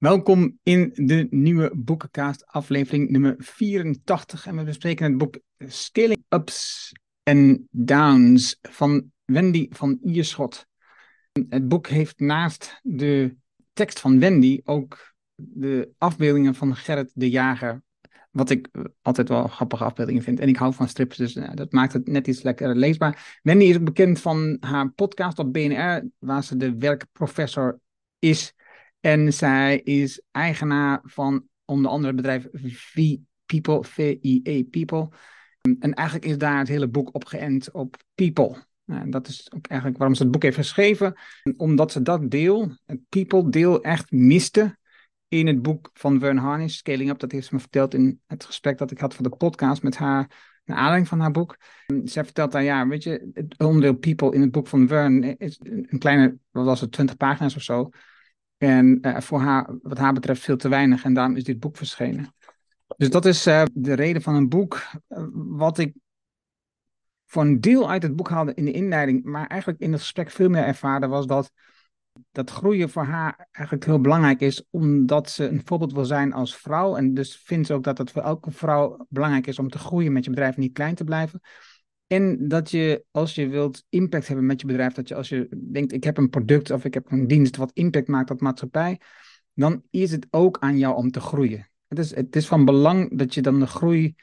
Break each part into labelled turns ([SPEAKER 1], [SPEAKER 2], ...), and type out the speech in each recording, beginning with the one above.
[SPEAKER 1] Welkom in de nieuwe boekencast aflevering nummer 84 en we bespreken het boek Scaling Ups and Downs van Wendy van Ierschot. Het boek heeft naast de tekst van Wendy ook de afbeeldingen van Gerrit de Jager, wat ik altijd wel grappige afbeeldingen vind. En ik hou van strips, dus nou, dat maakt het net iets lekkerder leesbaar. Wendy is ook bekend van haar podcast op BNR, waar ze de werkprofessor is. En zij is eigenaar van onder andere het bedrijf V-People, V-I-E People. En eigenlijk is daar het hele boek op geënt op people. En dat is ook eigenlijk waarom ze het boek heeft geschreven. Omdat ze dat deel, het people deel, echt miste in het boek van Vern Harnish, Scaling Up. Dat heeft ze me verteld in het gesprek dat ik had voor de podcast met haar, naar aanleiding van haar boek. Zij vertelt daar, ja, weet je, het onderdeel people in het boek van Vern is een kleine, wat was het, 20 pagina's of zo. En uh, voor haar, wat haar betreft, veel te weinig. En daarom is dit boek verschenen. Dus dat is uh, de reden van een boek. Uh, wat ik voor een deel uit het boek haalde in de inleiding, maar eigenlijk in het gesprek veel meer ervaarde, was dat dat groeien voor haar eigenlijk heel belangrijk is, omdat ze een voorbeeld wil zijn als vrouw. En dus vindt ze ook dat het voor elke vrouw belangrijk is om te groeien met je bedrijf niet klein te blijven. En dat je, als je wilt impact hebben met je bedrijf, dat je als je denkt, ik heb een product of ik heb een dienst wat impact maakt op maatschappij, dan is het ook aan jou om te groeien. Het is, het is van belang dat je dan de groei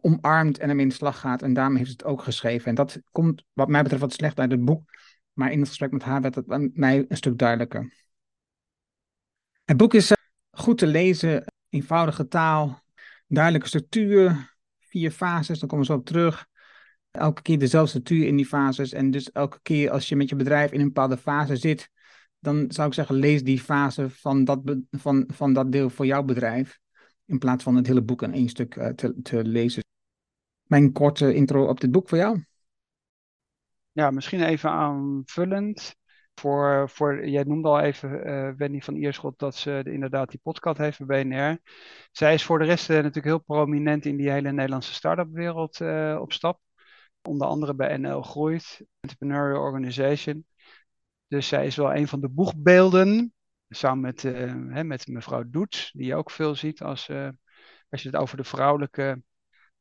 [SPEAKER 1] omarmt en ermee in de slag gaat. En daarom heeft het ook geschreven. En dat komt, wat mij betreft, wat slecht uit het boek. Maar in het gesprek met haar werd het mij een stuk duidelijker. Het boek is goed te lezen, eenvoudige taal, duidelijke structuur, vier fases, daar komen we zo op terug elke keer dezelfde structuur in die fases. En dus elke keer als je met je bedrijf in een bepaalde fase zit, dan zou ik zeggen, lees die fase van dat, van, van dat deel voor jouw bedrijf. In plaats van het hele boek in één stuk uh, te, te lezen. Mijn korte intro op dit boek voor jou.
[SPEAKER 2] Ja, misschien even aanvullend. Voor, voor, jij noemde al even uh, Wendy van Ierschot dat ze inderdaad die podcast heeft bij BNR. Zij is voor de rest uh, natuurlijk heel prominent in die hele Nederlandse start-up wereld op stap onder andere bij NL Groeit, Entrepreneurial Organization. Dus zij is wel een van de boegbeelden, samen met, uh, hè, met mevrouw Doets, die je ook veel ziet als, uh, als je het over de vrouwelijke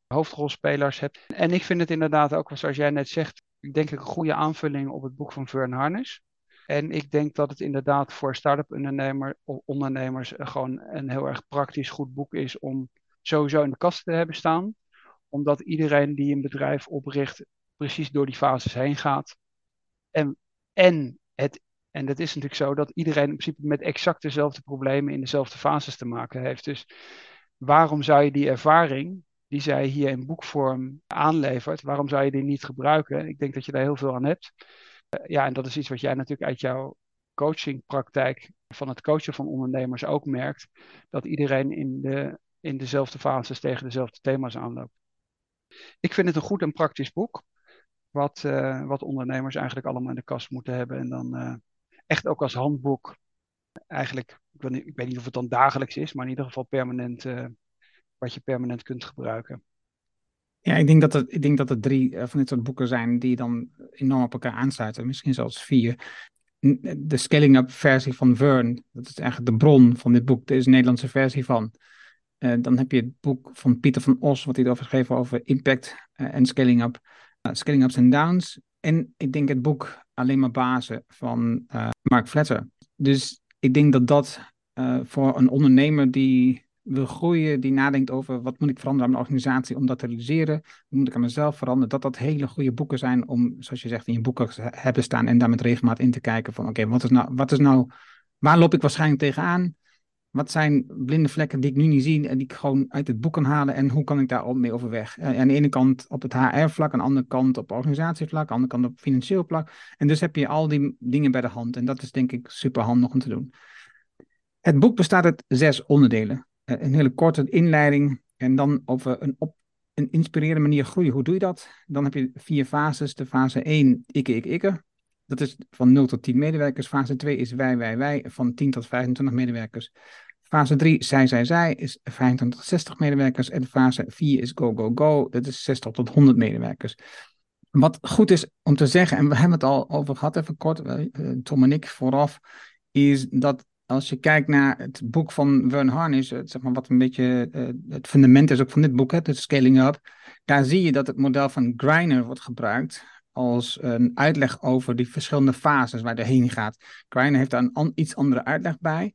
[SPEAKER 2] hoofdrolspelers hebt. En ik vind het inderdaad ook, zoals jij net zegt, ik denk een goede aanvulling op het boek van Vern Harnish. En ik denk dat het inderdaad voor start-up ondernemer, ondernemers gewoon een heel erg praktisch goed boek is om sowieso in de kast te hebben staan omdat iedereen die een bedrijf opricht precies door die fases heen gaat. En, en, het, en dat is natuurlijk zo dat iedereen in principe met exact dezelfde problemen in dezelfde fases te maken heeft. Dus waarom zou je die ervaring die zij hier in boekvorm aanlevert, waarom zou je die niet gebruiken? Ik denk dat je daar heel veel aan hebt. Uh, ja, en dat is iets wat jij natuurlijk uit jouw coachingpraktijk van het coachen van ondernemers ook merkt. Dat iedereen in, de, in dezelfde fases tegen dezelfde thema's aanloopt. Ik vind het een goed en praktisch boek. Wat, uh, wat ondernemers eigenlijk allemaal in de kast moeten hebben. En dan uh, echt ook als handboek. Eigenlijk, ik weet, niet, ik weet, niet, of het dan dagelijks is, maar in ieder geval permanent. Uh, wat je permanent kunt gebruiken.
[SPEAKER 1] Ja, ik denk dat er, ik denk dat er drie van dit soort boeken zijn die dan enorm op elkaar aansluiten. Misschien zelfs vier. De Scaling Up versie van Vern, dat is eigenlijk de bron van dit boek. Er is een Nederlandse versie van. Uh, dan heb je het boek van Pieter van Os, wat hij erover geschreven over impact uh, en scaling up. Uh, scaling ups and downs. En ik denk het boek Alleen maar bazen van Mark Fletter. Dus ik denk dat dat voor een ondernemer die wil groeien, die nadenkt over wat moet ik veranderen aan mijn organisatie om dat te realiseren, hoe moet ik aan mezelf veranderen, dat dat hele goede boeken zijn om, zoals je zegt, in je boeken hebben staan en daar met regelmaat in te kijken van oké, wat is nou, wat is nou, waar loop ik waarschijnlijk tegenaan? Wat zijn blinde vlekken die ik nu niet zie en die ik gewoon uit het boek kan halen en hoe kan ik daar mee overweg? En aan de ene kant op het HR-vlak, aan de andere kant op organisatievlak, aan de andere kant op financieel vlak. En dus heb je al die dingen bij de hand en dat is denk ik super handig om te doen. Het boek bestaat uit zes onderdelen. Eh, een hele korte inleiding en dan over een, op, een inspirerende manier groeien. Hoe doe je dat? Dan heb je vier fases. De fase 1, ikke, ikke, ikke. Dat is van 0 tot 10 medewerkers. Fase 2 is wij, wij, wij, van 10 tot 25 medewerkers. Fase 3, zij, zij, zij, is 25 tot 60 medewerkers. En fase 4 is go, go, go. Dat is 60 tot 100 medewerkers. Wat goed is om te zeggen, en we hebben het al over gehad, even kort, uh, Tom en ik vooraf, is dat als je kijkt naar het boek van Vern Harnish, zeg maar wat een beetje uh, het fundament is ook van dit boek, hè, de Scaling Up, daar zie je dat het model van Greiner wordt gebruikt als een uitleg over die verschillende fases waar je heen gaat. Greiner heeft daar een iets andere uitleg bij.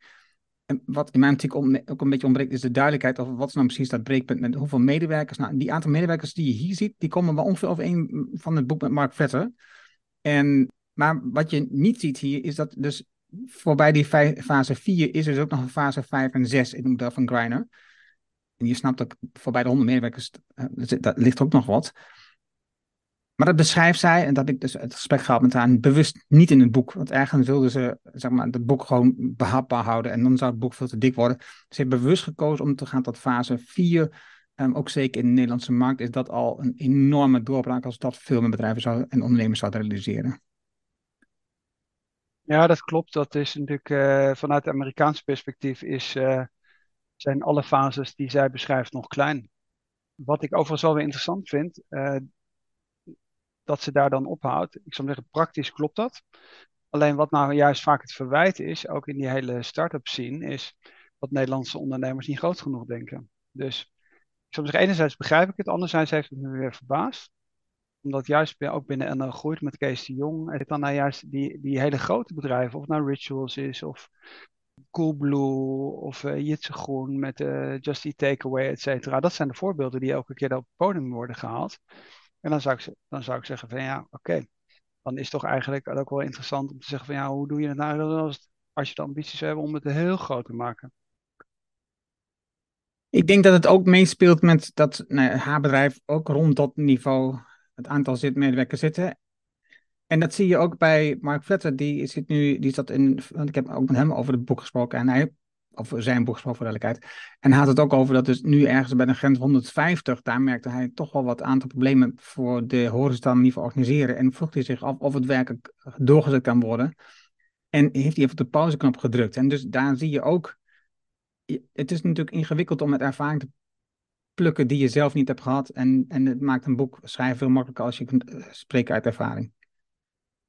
[SPEAKER 1] En wat in mijn optiek ook een beetje ontbreekt, is de duidelijkheid over wat is nou precies dat breekpunt met hoeveel medewerkers. Nou, die aantal medewerkers die je hier ziet, die komen wel ongeveer overeen van het boek met Mark Vetter. En, maar wat je niet ziet hier, is dat dus voorbij die fase 4 is er dus ook nog een fase 5 en 6 in het model van Griner. En je snapt dat voorbij de 100 medewerkers, uh, dat ligt ook nog wat. Maar dat beschrijft zij, en dat ik dus het gesprek gehad met haar, bewust niet in het boek. Want ergens wilden ze zeg maar, het boek gewoon behapbaar houden en dan zou het boek veel te dik worden. Ze heeft bewust gekozen om te gaan tot fase 4. Um, ook zeker in de Nederlandse markt is dat al een enorme doorbraak als dat veel meer bedrijven zou, en ondernemers zouden realiseren.
[SPEAKER 2] Ja, dat klopt. Dat is natuurlijk uh, vanuit het Amerikaanse perspectief is, uh, zijn alle fases die zij beschrijft nog klein. Wat ik overigens wel weer interessant vind, uh, dat ze daar dan ophoudt. Ik zou zeggen, praktisch klopt dat. Alleen wat nou juist vaak het verwijt is, ook in die hele start-up scene, is dat Nederlandse ondernemers niet groot genoeg denken. Dus ik zou zeggen, enerzijds begrijp ik het, anderzijds heeft het me weer verbaasd. Omdat juist ook binnen NL groeit met Kees de Jong, en dan nou juist die, die hele grote bedrijven, of het nou Rituals is, of Coolblue, of uh, Jitse Groen met uh, Just Eat Takeaway, et cetera. Dat zijn de voorbeelden die elke keer op het podium worden gehaald. En dan zou ik, dan zou ik zeggen van ja, oké. Dan is toch eigenlijk ook wel interessant om te zeggen van ja, hoe doe je het nou als, als je de ambities hebt om het heel groot te maken?
[SPEAKER 1] Ik denk dat het ook meespeelt met dat nou, haar bedrijf ook rond dat niveau, het aantal zit, medewerkers zitten. En dat zie je ook bij Mark Vetter, die zit nu, die zat in, want ik heb ook met hem over het boek gesproken en hij of zijn boek voor duidelijkheid. En hij had het ook over dat dus nu ergens bij de grens 150, daar merkte hij toch wel wat aantal problemen voor de horizontale niveau organiseren. En vroeg hij zich af of het werkelijk doorgezet kan worden. En heeft hij even de pauzeknop gedrukt. En dus daar zie je ook, het is natuurlijk ingewikkeld om met ervaring te plukken die je zelf niet hebt gehad. En, en het maakt een boek schrijven veel makkelijker als je kunt eh, spreken uit ervaring.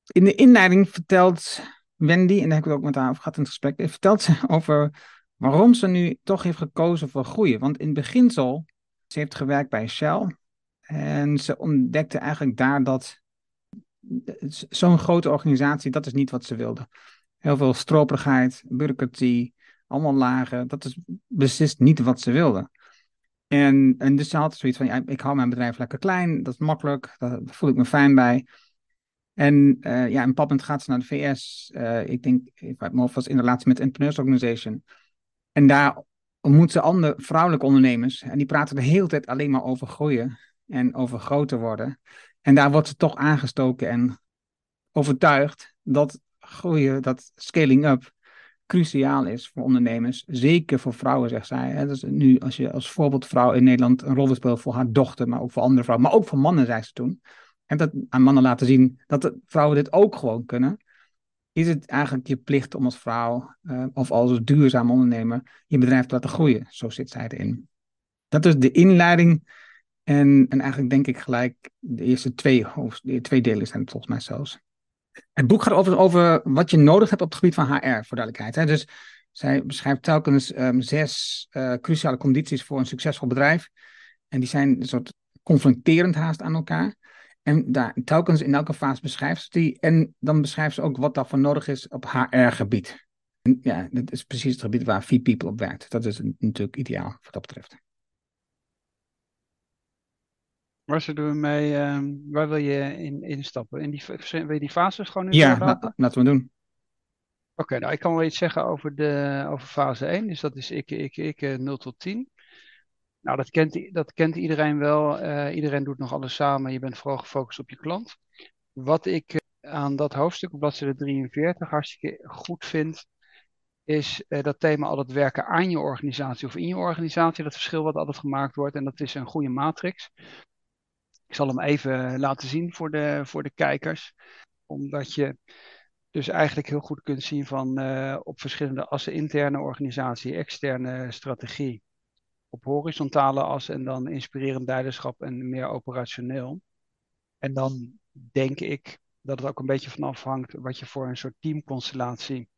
[SPEAKER 1] In de inleiding vertelt Wendy, en daar heb ik ook met haar over gehad in het gesprek, vertelt ze over waarom ze nu toch heeft gekozen voor groeien. Want in het beginsel, ze heeft gewerkt bij Shell en ze ontdekte eigenlijk daar dat zo'n grote organisatie, dat is niet wat ze wilde. Heel veel stroperigheid, bureaucratie, allemaal lagen, dat is beslist niet wat ze wilde. En, en dus ze had zoiets van, ja, ik hou mijn bedrijf lekker klein, dat is makkelijk, daar voel ik me fijn bij. En uh, ja, een pap gaat ze naar de VS. Eh, ik denk, ik was in relatie met Entrepreneurs Organization. En daar ontmoet ze andere vrouwelijke ondernemers. En die praten de hele tijd alleen maar over groeien en over groter worden. En daar wordt ze toch aangestoken en overtuigd dat groeien, dat scaling up, cruciaal is voor ondernemers. Zeker voor vrouwen, zegt zij. Hè. Dus nu, als je als voorbeeldvrouw in Nederland een rol speelt voor haar dochter, maar ook voor andere vrouwen, maar ook voor mannen, zei ze toen. En dat aan mannen laten zien dat vrouwen dit ook gewoon kunnen is het eigenlijk je plicht om als vrouw uh, of als duurzaam ondernemer je bedrijf te laten groeien. Zo zit zij erin. Dat is de inleiding. En, en eigenlijk denk ik gelijk de eerste twee, de twee delen zijn het volgens mij zelfs. Het boek gaat over, over wat je nodig hebt op het gebied van HR, voor duidelijkheid. Hè? Dus zij beschrijft telkens um, zes uh, cruciale condities voor een succesvol bedrijf. En die zijn een soort confronterend haast aan elkaar. En daar, telkens in elke fase beschrijft ze die. En dan beschrijft ze ook wat daarvoor nodig is op HR-gebied. Ja, dat is precies het gebied waar V-People op werkt. Dat is natuurlijk ideaal wat dat betreft.
[SPEAKER 2] Waar zullen we mee, uh, waar wil je in instappen? In die, wil je die fases gewoon nu
[SPEAKER 1] Ja, la, laten we doen.
[SPEAKER 2] Oké, okay, nou ik kan wel iets zeggen over, de, over fase 1. Dus dat is ik, ik, ik, 0 eh, tot 10. Nou, dat kent, dat kent iedereen wel. Uh, iedereen doet nog alles samen. Je bent vooral gefocust op je klant. Wat ik uh, aan dat hoofdstuk op bladzijde 43 hartstikke goed vind, is uh, dat thema altijd werken aan je organisatie of in je organisatie. Dat verschil wat altijd gemaakt wordt. En dat is een goede matrix. Ik zal hem even laten zien voor de, voor de kijkers. Omdat je dus eigenlijk heel goed kunt zien van op verschillende assen interne organisatie, externe strategie op horizontale as en dan inspirerend leiderschap en meer operationeel. En dan denk ik dat het ook een beetje van afhangt wat je voor een soort teamconstellatie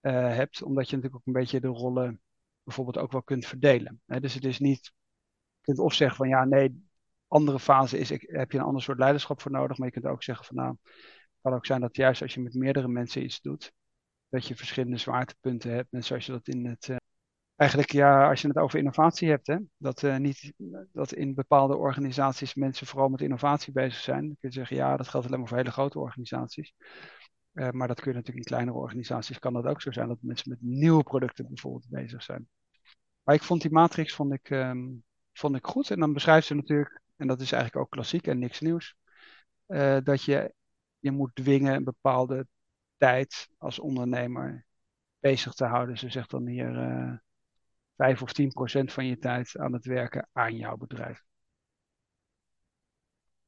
[SPEAKER 2] hebt, omdat je natuurlijk ook een beetje de rollen bijvoorbeeld ook wel kunt verdelen. dus het is niet, je kunt of zeggen van ja, nee, andere fase is, ik, heb je een ander soort leiderschap voor nodig, maar je kunt ook zeggen van nou, het kan ook zijn dat juist als je met meerdere mensen iets doet, dat je verschillende zwaartepunten hebt, net zoals je dat in het eigenlijk ja, als je het over innovatie hebt, hè, dat, uh, niet, dat in bepaalde organisaties mensen vooral met innovatie bezig zijn. Dan kun je zeggen, ja, dat geldt alleen maar voor hele grote organisaties. Uh, maar dat kun je natuurlijk in kleinere organisaties, kan dat ook zo zijn, dat mensen met nieuwe producten bijvoorbeeld bezig zijn. Maar ik vond die matrix vond ik, um, vond ik goed. En dan beschrijft ze natuurlijk, en dat is eigenlijk ook klassiek en niks nieuws, uh, dat je, je moet dwingen een bepaalde tijd als ondernemer bezig te houden. Ze zegt dan hier 5 of 10 procent van je tijd aan het werken aan jouw bedrijf.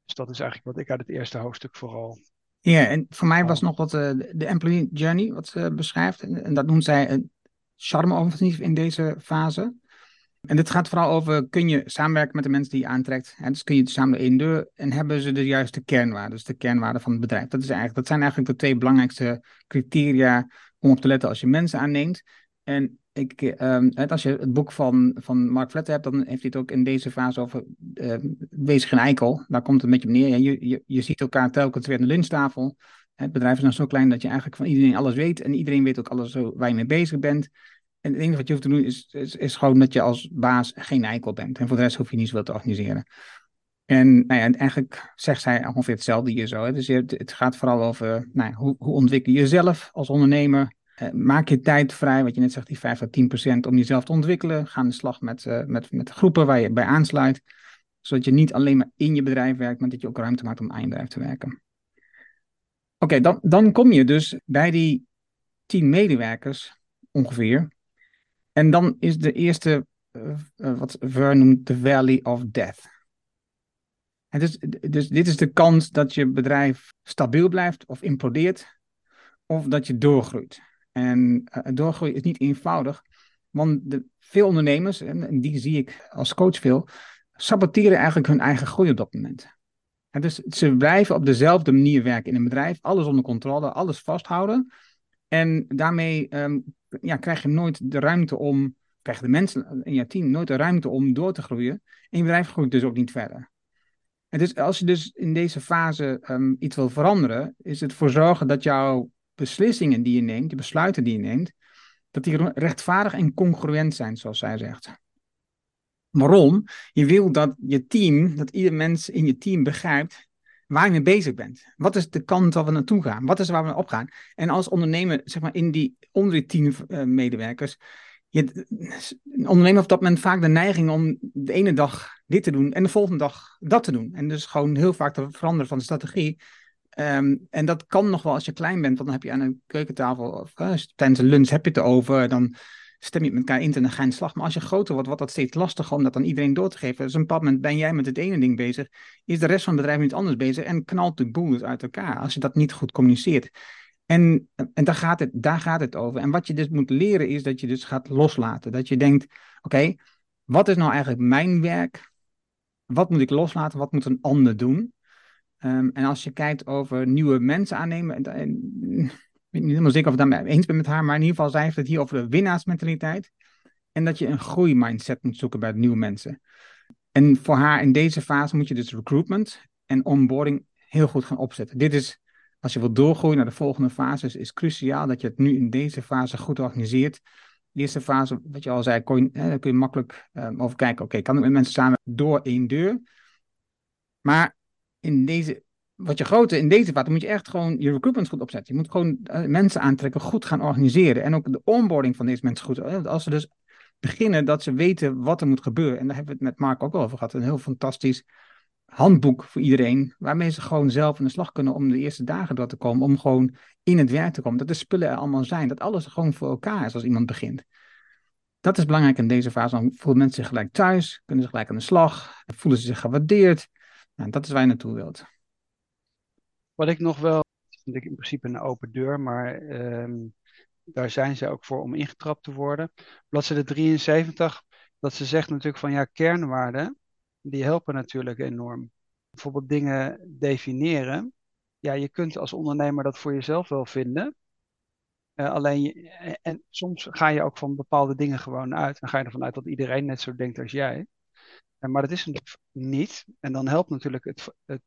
[SPEAKER 2] Dus dat is eigenlijk wat ik uit het eerste hoofdstuk vooral.
[SPEAKER 1] Ja, en voor mij was nog wat uh, de employee journey, wat ze beschrijft. En, en dat noemt zij een charme-offensief in deze fase. En dit gaat vooral over, kun je samenwerken met de mensen die je aantrekt? Hè? Dus kun je samen één deur en hebben ze de juiste kernwaarden, dus de kernwaarden van het bedrijf. Dat, is eigenlijk, dat zijn eigenlijk de twee belangrijkste criteria om op te letten als je mensen aanneemt. En ik, um, als je het boek van, van Mark Vletter hebt, dan heeft hij het ook in deze fase over uh, wees geen eikel. Daar komt het beetje op neer. Je, je, je ziet elkaar telkens weer aan de lunchtafel. Het bedrijf is nou zo klein dat je eigenlijk van iedereen alles weet. En iedereen weet ook alles waar je mee bezig bent. En het enige wat je hoeft te doen is, is, is gewoon dat je als baas geen eikel bent. En voor de rest hoef je niet zoveel te organiseren. En nou ja, eigenlijk zegt zij ongeveer hetzelfde hier zo. Hè. Dus het, het gaat vooral over nou hoe, hoe ontwikkel je jezelf als ondernemer. Eh, maak je tijd vrij, wat je net zegt, die 5 tot 10 procent, om jezelf te ontwikkelen. Ga aan de slag met, uh, met, met groepen waar je bij aansluit. Zodat je niet alleen maar in je bedrijf werkt, maar dat je ook ruimte maakt om aan je bedrijf te werken. Oké, dan, dan kom je dus bij die 10 medewerkers ongeveer. En dan is de eerste, uh, wat Ver noemt, de Valley of Death. En dus, dus dit is de kans dat je bedrijf stabiel blijft of implodeert, of dat je doorgroeit. En uh, doorgroeien is niet eenvoudig, want de, veel ondernemers, en die zie ik als coach veel, saboteren eigenlijk hun eigen groei op dat moment. En dus ze blijven op dezelfde manier werken in een bedrijf, alles onder controle, alles vasthouden. En daarmee um, ja, krijg je nooit de ruimte om, krijgen de mensen in je team nooit de ruimte om door te groeien. En je bedrijf groeit dus ook niet verder. En dus als je dus in deze fase um, iets wil veranderen, is het voor zorgen dat jouw beslissingen die je neemt, de besluiten die je neemt, dat die rechtvaardig en congruent zijn, zoals zij zegt. Waarom? Je wil dat je team, dat ieder mens in je team begrijpt waar je mee bezig bent. Wat is de kant waar we naartoe gaan? Wat is waar we op gaan? En als ondernemer, zeg maar, in die, onder die tien uh, medewerkers, je, een ondernemer op dat moment vaak de neiging om de ene dag dit te doen en de volgende dag dat te doen. En dus gewoon heel vaak te veranderen van de strategie. Um, en dat kan nog wel als je klein bent, want dan heb je aan een keukentafel of uh, tijdens een lunch heb je het erover. Dan stem je met elkaar in en dan ga je slag. Maar als je groter wordt, wordt dat steeds lastiger om dat aan iedereen door te geven. Dus op een bepaald moment ben jij met het ene ding bezig, is de rest van het bedrijf niet anders bezig en knalt de boel dus uit elkaar als je dat niet goed communiceert. En, en daar, gaat het, daar gaat het over. En wat je dus moet leren is dat je dus gaat loslaten. Dat je denkt, oké, wat is nou eigenlijk mijn werk? Wat moet ik loslaten? Wat moet een ander doen? Um, en als je kijkt over nieuwe mensen aannemen, en, en, ik weet niet helemaal zeker of ik het daarmee eens ben met haar, maar in ieder geval zij heeft het hier over de winnaarsmentaliteit. En dat je een groeimindset moet zoeken bij nieuwe mensen. En voor haar in deze fase moet je dus recruitment en onboarding heel goed gaan opzetten. Dit is, als je wilt doorgroeien naar de volgende fases, is cruciaal dat je het nu in deze fase goed organiseert. De eerste fase, wat je al zei, daar kun je makkelijk um, over kijken. Oké, kan ik met mensen samen door één deur? Maar in deze, wat je groter in deze fase, moet je echt gewoon je recruitment goed opzetten. Je moet gewoon uh, mensen aantrekken, goed gaan organiseren. En ook de onboarding van deze mensen goed. Als ze dus beginnen, dat ze weten wat er moet gebeuren. En daar hebben we het met Mark ook al over gehad. Een heel fantastisch handboek voor iedereen. Waarmee ze gewoon zelf aan de slag kunnen om de eerste dagen door te komen. Om gewoon in het werk te komen. Dat de spullen er allemaal zijn. Dat alles gewoon voor elkaar is als iemand begint. Dat is belangrijk in deze fase. Dan voelen mensen zich gelijk thuis. Kunnen ze gelijk aan de slag. Voelen ze zich gewaardeerd. Nou, dat is waar je naartoe wilt.
[SPEAKER 2] Wat ik nog wel, vind ik in principe een open deur, maar um, daar zijn ze ook voor om ingetrapt te worden. Bladzijde 73, dat ze zegt natuurlijk van ja, kernwaarden, die helpen natuurlijk enorm. Bijvoorbeeld dingen definiëren. Ja, je kunt als ondernemer dat voor jezelf wel vinden. alleen, en soms ga je ook van bepaalde dingen gewoon uit. Dan ga je ervan uit dat iedereen net zo denkt als jij. Maar dat is het niet. En dan helpt natuurlijk het,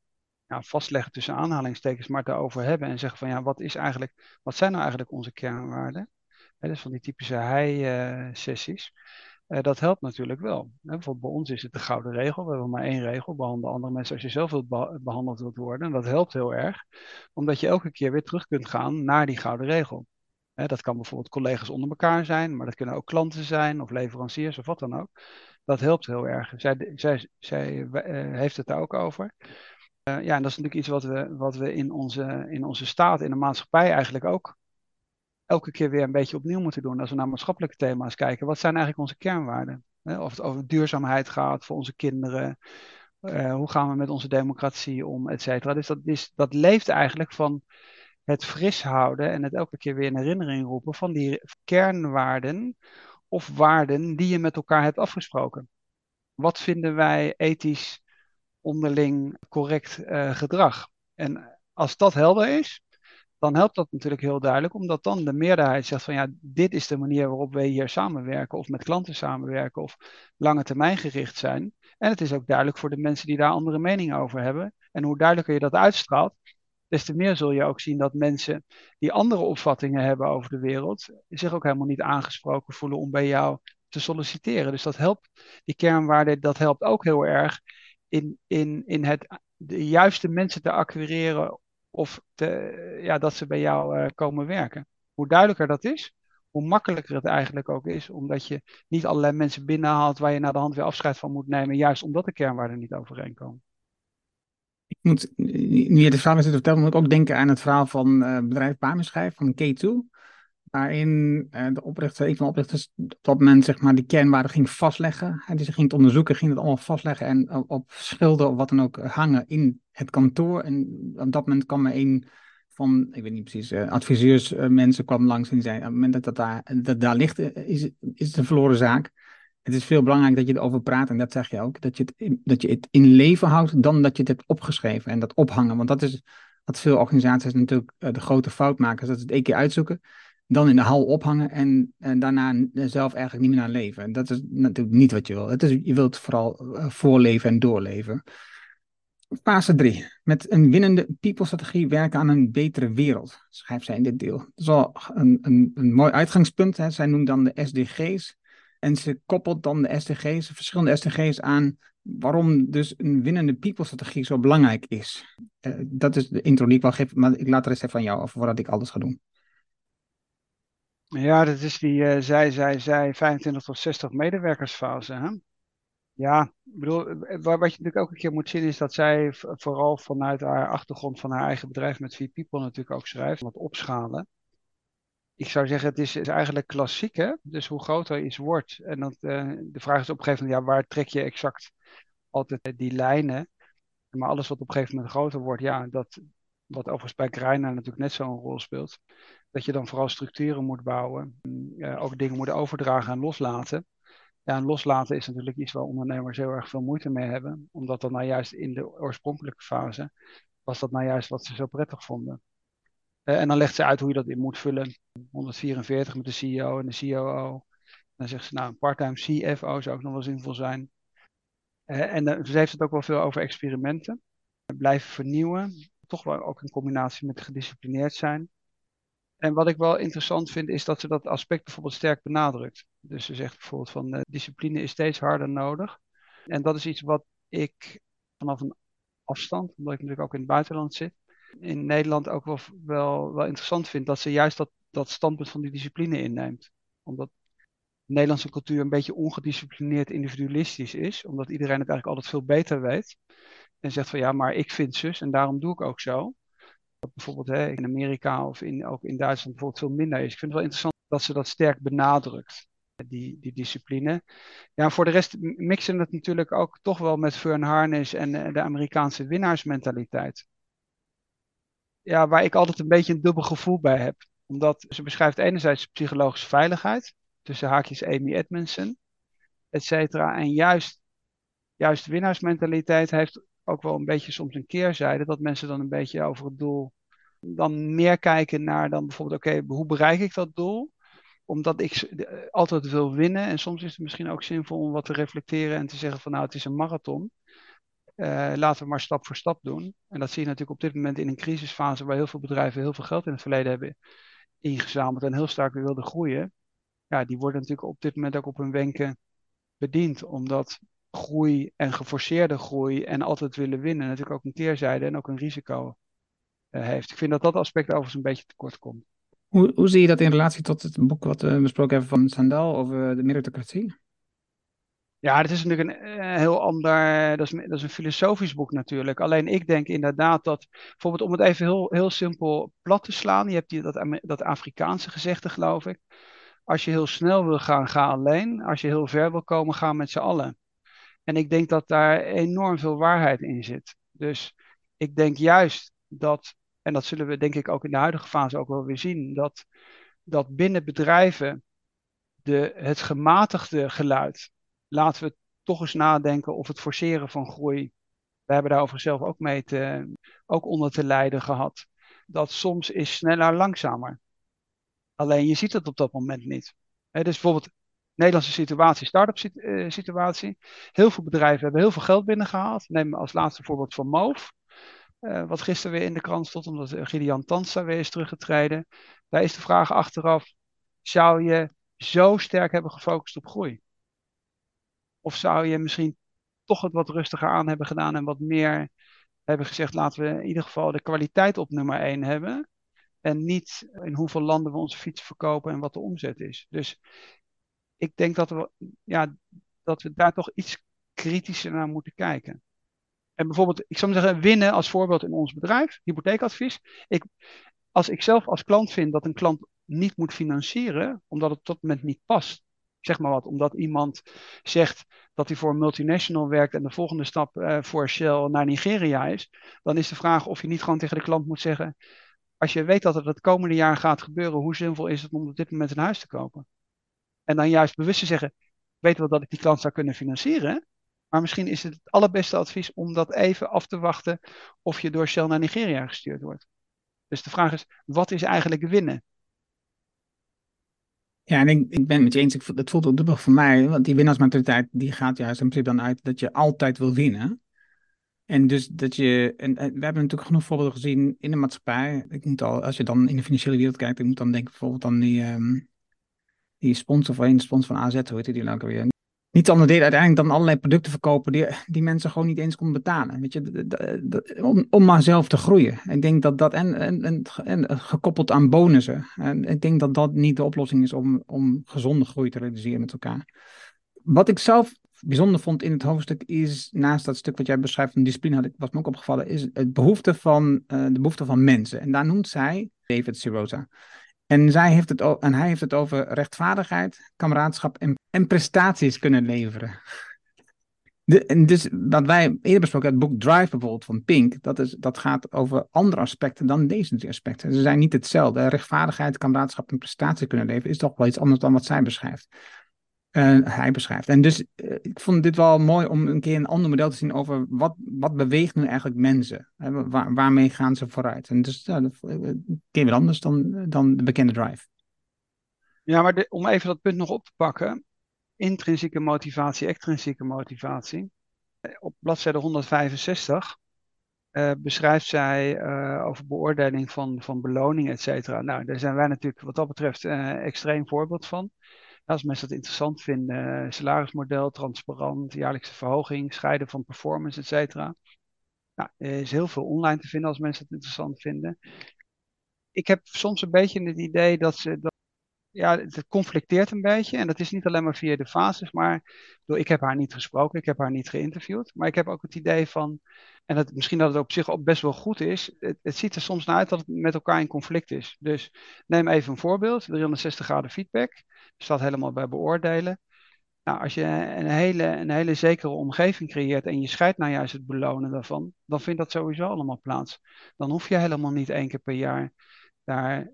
[SPEAKER 2] ja, vastleggen tussen aanhalingstekens, maar het over hebben en zeggen van ja, wat, is eigenlijk, wat zijn nou eigenlijk onze kernwaarden? Hè, dus van die typische hij-sessies. Uh, dat helpt natuurlijk wel. bijvoorbeeld bij ons is het de gouden regel. We hebben maar één regel. Behandel andere mensen als je zelf wilt behandeld wilt worden. En dat helpt heel erg. Omdat je elke keer weer terug kunt gaan naar die gouden regel. dat kan bijvoorbeeld collega's onder elkaar zijn. Maar dat kunnen ook klanten zijn. Of leveranciers of wat dan ook. Dat helpt heel erg. Zij, zij, zij uh, heeft het daar ook over. Uh, ja, en dat is natuurlijk iets wat we, wat we in, onze, in onze staat, in de maatschappij eigenlijk ook elke keer weer een beetje opnieuw moeten doen. Als we naar maatschappelijke thema's kijken, wat zijn eigenlijk onze kernwaarden? Of het over duurzaamheid gaat voor onze kinderen. Uh, hoe gaan we met onze democratie om, et cetera. Dus dat, is, dat leeft eigenlijk van het fris houden en het elke keer weer in herinnering roepen van die kernwaarden of waarden die je met elkaar hebt afgesproken. Wat vinden wij ethisch onderling correct uh, gedrag? En als dat helder is, dan helpt dat natuurlijk heel duidelijk, omdat dan de meerderheid zegt van ja, dit is de manier waarop wij hier samenwerken of met klanten samenwerken of lange termijn gericht zijn. En het is ook duidelijk voor de mensen die daar andere meningen over hebben. En hoe duidelijker je dat uitstraalt, des te meer zul je ook zien dat mensen die andere opvattingen hebben over de wereld, zich ook helemaal niet aangesproken voelen om bij jou te solliciteren. Dus dat helpt, die kernwaarde, dat helpt ook heel erg in, in, in het de juiste mensen te acquireren of ja, dat ze bij jou uh, komen werken. Hoe duidelijker dat is, hoe makkelijker het eigenlijk ook is, omdat je niet allerlei mensen binnenhaalt waar je naar de hand weer afscheid van moet nemen, juist omdat de kernwaarden niet overeenkomen.
[SPEAKER 1] Nu je de verhaal zit te vertellen, moet ik ook denken aan het verhaal van uh, bedrijf Bameschijf van K2 waarin uh, de oprichter, een van de oprichters, op dat moment zeg maar die kernwaarden ging vastleggen. Hij dus ging het onderzoeken, ging het allemaal vastleggen en op schilder of wat dan ook hangen in het kantoor. En op dat moment kwam er een van, ik weet niet precies, uh, kwam langs en zei, op het moment dat dat daar, daar ligt, is, is het een verloren zaak. Het is veel belangrijk dat je erover praat, en dat zeg je ook, dat je, het in, dat je het in leven houdt dan dat je het hebt opgeschreven en dat ophangen. Want dat is wat veel organisaties natuurlijk de grote fout maken, dat ze het één keer uitzoeken dan in de hal ophangen en, en daarna zelf eigenlijk niet meer naar leven. En dat is natuurlijk niet wat je wil. Het is, je wilt vooral uh, voorleven en doorleven. Fase 3. Met een winnende people-strategie werken aan een betere wereld, schrijft zij in dit deel. Dat is wel een, een, een mooi uitgangspunt. Hè. Zij noemt dan de SDG's. En ze koppelt dan de SDG's, verschillende SDG's aan waarom dus een winnende people-strategie zo belangrijk is. Uh, dat is de intro die ik wil geven, maar ik laat de rest even van jou over voordat ik alles ga doen.
[SPEAKER 2] Ja, dat is die uh, zij, zij, zij 25 tot 60 medewerkersfase. Hè? Ja, ik bedoel, eh, wat je natuurlijk ook een keer moet zien is dat zij vooral vanuit haar achtergrond van haar eigen bedrijf met Vier People natuurlijk ook schrijft, wat opschalen. Ik zou zeggen, het is, eigenlijk klassiek, hè? Dus hoe groter iets wordt. En dat, uh, de vraag is op een gegeven moment, ja, waar trek je exact altijd die lijnen? Maar alles wat op een gegeven moment groter wordt, ja, dat, wat overigens bij Greiner natuurlijk net zo'n rol speelt dat je dan vooral structuren moet bouwen, uh, ook dingen moet overdragen en loslaten. Ja, en loslaten is natuurlijk iets waar ondernemers heel erg veel moeite mee hebben, omdat dat nou juist in de oorspronkelijke fase was dat nou juist wat ze zo prettig vonden. Uh, en dan legt ze uit hoe je dat in moet vullen. 144 met de CEO en de COO. Dan zegt ze, nou, een part-time CFO zou ook nog wel zinvol zijn. Uh, en ze heeft het ook wel veel over experimenten. Blijven vernieuwen. Toch wel ook in combinatie met gedisciplineerd zijn. En wat ik wel interessant vind, is dat ze dat aspect bijvoorbeeld sterk benadrukt. Dus ze zegt bijvoorbeeld van discipline is steeds harder nodig. En dat is iets wat ik vanaf een afstand, omdat ik natuurlijk ook in het buitenland zit, in Nederland ook wel, wel, wel interessant vind dat ze juist dat, dat standpunt van die discipline inneemt. Omdat de Nederlandse cultuur een beetje ongedisciplineerd individualistisch is, omdat iedereen het eigenlijk altijd veel beter weet. En zegt van ja, maar ik vind zus en daarom doe ik ook zo bijvoorbeeld hè, in Amerika of in, ook in Duitsland bijvoorbeeld veel minder is. Ik vind het wel interessant dat ze dat sterk benadrukt, die, die discipline. Ja, voor de rest mixen het natuurlijk ook toch wel met Fern Harness en de Amerikaanse winnaarsmentaliteit. Ja, waar ik altijd een beetje een dubbel gevoel bij heb. Omdat ze beschrijft enerzijds psychologische veiligheid, tussen haakjes Amy Edmondson, et cetera. En juist, juist winnaarsmentaliteit heeft ook wel een beetje soms een keerzijde, dat mensen dan een beetje over het doel dan meer kijken naar dan bijvoorbeeld, oké, hoe bereik ik dat doel? Omdat ik altijd wil winnen. En soms is het misschien ook zinvol om wat te reflecteren en te zeggen van nou, het is een marathon. Uh, laten we maar stap voor stap doen. En dat zie je natuurlijk op dit moment in een crisisfase waar heel veel bedrijven heel veel geld in het verleden hebben ingezameld en heel sterk wilden groeien. Ja, die worden natuurlijk op dit moment ook op hun wenken bediend. Omdat groei en geforceerde groei en altijd willen winnen natuurlijk ook een keerzijde en ook een risico uh, heeft. Ik vind dat dat aspect overigens een beetje tekort komt.
[SPEAKER 1] Hoe, hoe zie je dat in relatie tot het boek wat we besproken hebben van Sandal over de meritocratie?
[SPEAKER 2] Ja, het is natuurlijk een uh, heel ander, dat is, dat is een filosofisch boek natuurlijk. Alleen ik denk inderdaad dat, bijvoorbeeld om het even heel, heel simpel plat te slaan, je hebt die, dat, dat Afrikaanse gezegde geloof ik. Als je heel snel wil gaan, ga alleen. Als je heel ver wil komen, ga met z'n allen. En ik denk dat daar enorm veel waarheid in zit. Dus ik denk juist dat, en dat zullen we denk ik ook in de huidige fase ook wel weer zien, dat, dat binnen bedrijven de, het gematigde geluid, laten we toch eens nadenken of het forceren van groei, we hebben daar zelf ook mee te, ook onder te lijden gehad, dat soms is sneller langzamer. Alleen je ziet het op dat moment niet. He, dus bijvoorbeeld Nederlandse situatie, start-up eh, situatie. Heel veel bedrijven hebben heel veel geld binnengehaald. Neem als laatste voorbeeld van Moof. Uh, wat gisteren weer in de krant stond, omdat Gideon Tansa weer is teruggetreden. Daar is de vraag achteraf, zou je zo sterk hebben gefocust op groei? Of zou je misschien toch het wat rustiger aan hebben gedaan en wat meer hebben gezegd, laten we in ieder geval de kwaliteit op nummer 1 hebben. En niet in hoeveel landen we onze fietsen verkopen en wat de omzet is. Dus ik denk dat we, ja, dat we daar toch iets kritischer naar moeten kijken. En bijvoorbeeld, ik zou zeggen, winnen als voorbeeld in ons bedrijf, hypotheekadvies. Ik, als ik zelf als klant vind dat een klant niet moet financieren, omdat het op dat moment niet past. Zeg maar wat, omdat iemand zegt dat hij voor een multinational werkt en de volgende stap uh, voor Shell naar Nigeria is, dan is de vraag of je niet gewoon tegen de klant moet zeggen: Als je weet dat het het komende jaar gaat gebeuren, hoe zinvol is het om op dit moment een huis te kopen? En dan juist bewust te zeggen, weet wel dat ik die klant zou kunnen financieren. Maar misschien is het het allerbeste advies om dat even af te wachten of je door Shell naar Nigeria gestuurd wordt. Dus de vraag is, wat is eigenlijk winnen?
[SPEAKER 1] Ja, en ik, ik ben het met je eens. Ik, het voelt ook dubbel voor mij. Want die winnaarsmentaliteit die gaat juist in principe dan uit dat je altijd wil winnen. En dus dat je. En, we hebben natuurlijk genoeg voorbeelden gezien in de maatschappij. Ik moet al, als je dan in de financiële wereld kijkt, ik moet dan denken bijvoorbeeld aan die. Ehm, die sponsor van, sponsor van AZ, hoe heet die nou weer? Niet anders deed uiteindelijk dan allerlei producten verkopen die, die mensen gewoon niet eens konden betalen. Weet je, om, om maar zelf te groeien. Ik denk dat dat, en, en, en, en, gekoppeld aan bonussen. En ik denk dat dat niet de oplossing is om, om gezonde groei te realiseren met elkaar. Wat ik zelf bijzonder vond in het hoofdstuk is, naast dat stuk wat jij beschrijft van discipline, had ik, was me ook opgevallen, is het behoefte van, uh, de behoefte van mensen. En daar noemt zij, David Sirosa, en, zij heeft het, en hij heeft het over rechtvaardigheid, kameraadschap en, prestaties kunnen leveren. De, en dus wat wij eerder besproken, het boek Drive bijvoorbeeld van Pink, dat, is, dat gaat over andere aspecten dan deze drie aspecten. Ze zijn niet hetzelfde. Rechtvaardigheid, kameraadschap en prestatie kunnen leveren is toch wel iets anders dan wat zij beschrijft. Hij beschrijft. En dus uh, ik vond dit wel mooi om een keer een ander model te zien over wat, wat beweegt nu eigenlijk mensen? Waar, waarmee gaan ze vooruit? En dus ja, een eh, keer weer anders dan, dan de bekende drive.
[SPEAKER 2] Ja, maar om even dat punt nog op te pakken. Intrinsieke motivatie, extrinsieke motivatie. Op bladzijde 165 uh, beschrijft zij over beoordeling van, van beloning, et cetera. Nou, daar zijn wij natuurlijk wat dat betreft extreem voorbeeld van als mensen dat interessant vinden, salarismodel, transparant, jaarlijkse verhoging, scheiden van performance, et cetera. Nou, er is heel veel online te vinden als mensen het interessant vinden. Ik heb soms een beetje het idee dat ze. Ja, het conflicteert een beetje. En dat is niet alleen maar via de fases, maar. Ik heb haar niet gesproken, ik heb haar niet geïnterviewd. Maar ik heb ook het idee van. En dat, misschien dat het op zich ook best wel goed is. Het, het ziet er soms naar uit dat het met elkaar in conflict is. Dus neem even een voorbeeld: 360 graden feedback staat helemaal bij beoordelen. Nou, als je een hele, een hele zekere omgeving creëert en je scheidt nou juist het belonen daarvan, dan vindt dat sowieso allemaal plaats. Dan hoef je helemaal niet één keer per jaar daar,